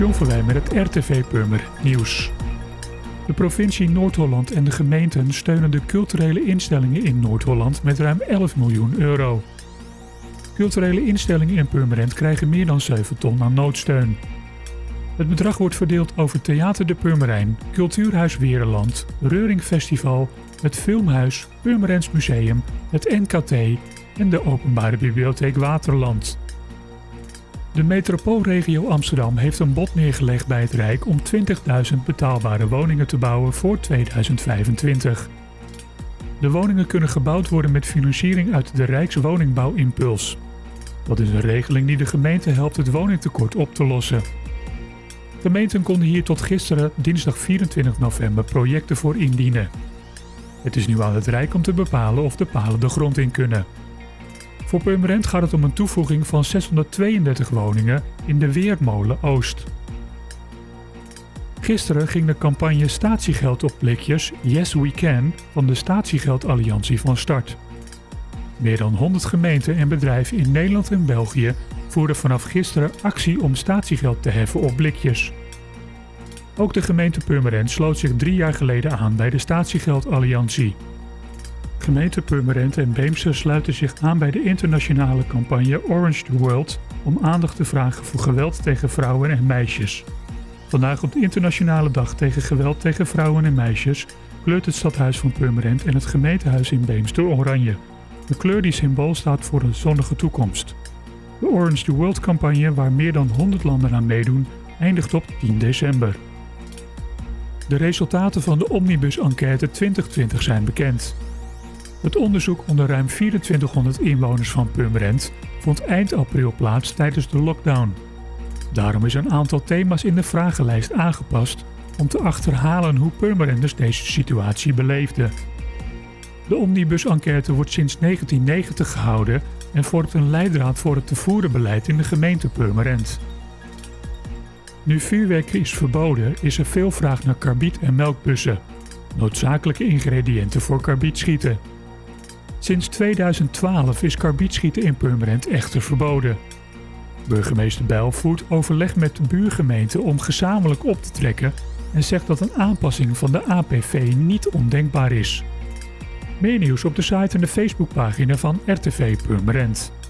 John Verwij met het RTV Purmer nieuws. De provincie Noord-Holland en de gemeenten steunen de culturele instellingen in Noord-Holland met ruim 11 miljoen euro. Culturele instellingen in Purmerend krijgen meer dan 7 ton aan noodsteun. Het bedrag wordt verdeeld over Theater de Purmerijn, Cultuurhuis Wereland, Reuring Festival, het Filmhuis, Purmerends Museum, het NKT en de Openbare Bibliotheek Waterland. De metropoolregio Amsterdam heeft een bod neergelegd bij het Rijk om 20.000 betaalbare woningen te bouwen voor 2025. De woningen kunnen gebouwd worden met financiering uit de Rijkswoningbouwimpuls. Dat is een regeling die de gemeente helpt het woningtekort op te lossen. Gemeenten konden hier tot gisteren, dinsdag 24 november, projecten voor indienen. Het is nu aan het Rijk om te bepalen of de palen de grond in kunnen. Voor Purmerend gaat het om een toevoeging van 632 woningen in de Weermolen Oost. Gisteren ging de campagne Statiegeld op blikjes Yes We Can van de Statiegeldalliantie van start. Meer dan 100 gemeenten en bedrijven in Nederland en België voerden vanaf gisteren actie om statiegeld te heffen op blikjes. Ook de gemeente Purmerend sloot zich drie jaar geleden aan bij de Statiegeldalliantie. Gemeente Purmerend en Beemster sluiten zich aan bij de internationale campagne Orange the World om aandacht te vragen voor geweld tegen vrouwen en meisjes. Vandaag op de internationale dag tegen geweld tegen vrouwen en meisjes kleurt het stadhuis van Purmerend en het gemeentehuis in Beemster oranje. De kleur die symbool staat voor een zonnige toekomst. De Orange the World campagne, waar meer dan 100 landen aan meedoen, eindigt op 10 december. De resultaten van de Omnibus-enquête 2020 zijn bekend. Het onderzoek onder ruim 2400 inwoners van Purmerend vond eind april plaats tijdens de lockdown. Daarom is een aantal thema's in de vragenlijst aangepast om te achterhalen hoe Purmerenders deze situatie beleefden. De Omnibus-enquête wordt sinds 1990 gehouden en vormt een leidraad voor het te voeren beleid in de gemeente Purmerend. Nu vuurwerk is verboden, is er veel vraag naar karbiet en melkbussen, noodzakelijke ingrediënten voor karbietschieten. Sinds 2012 is karbietschieten in Purmerend echter verboden. Burgemeester Bijl voert overleg met de buurgemeente om gezamenlijk op te trekken en zegt dat een aanpassing van de APV niet ondenkbaar is. Meer nieuws op de site en de Facebookpagina van RTV Purmerend.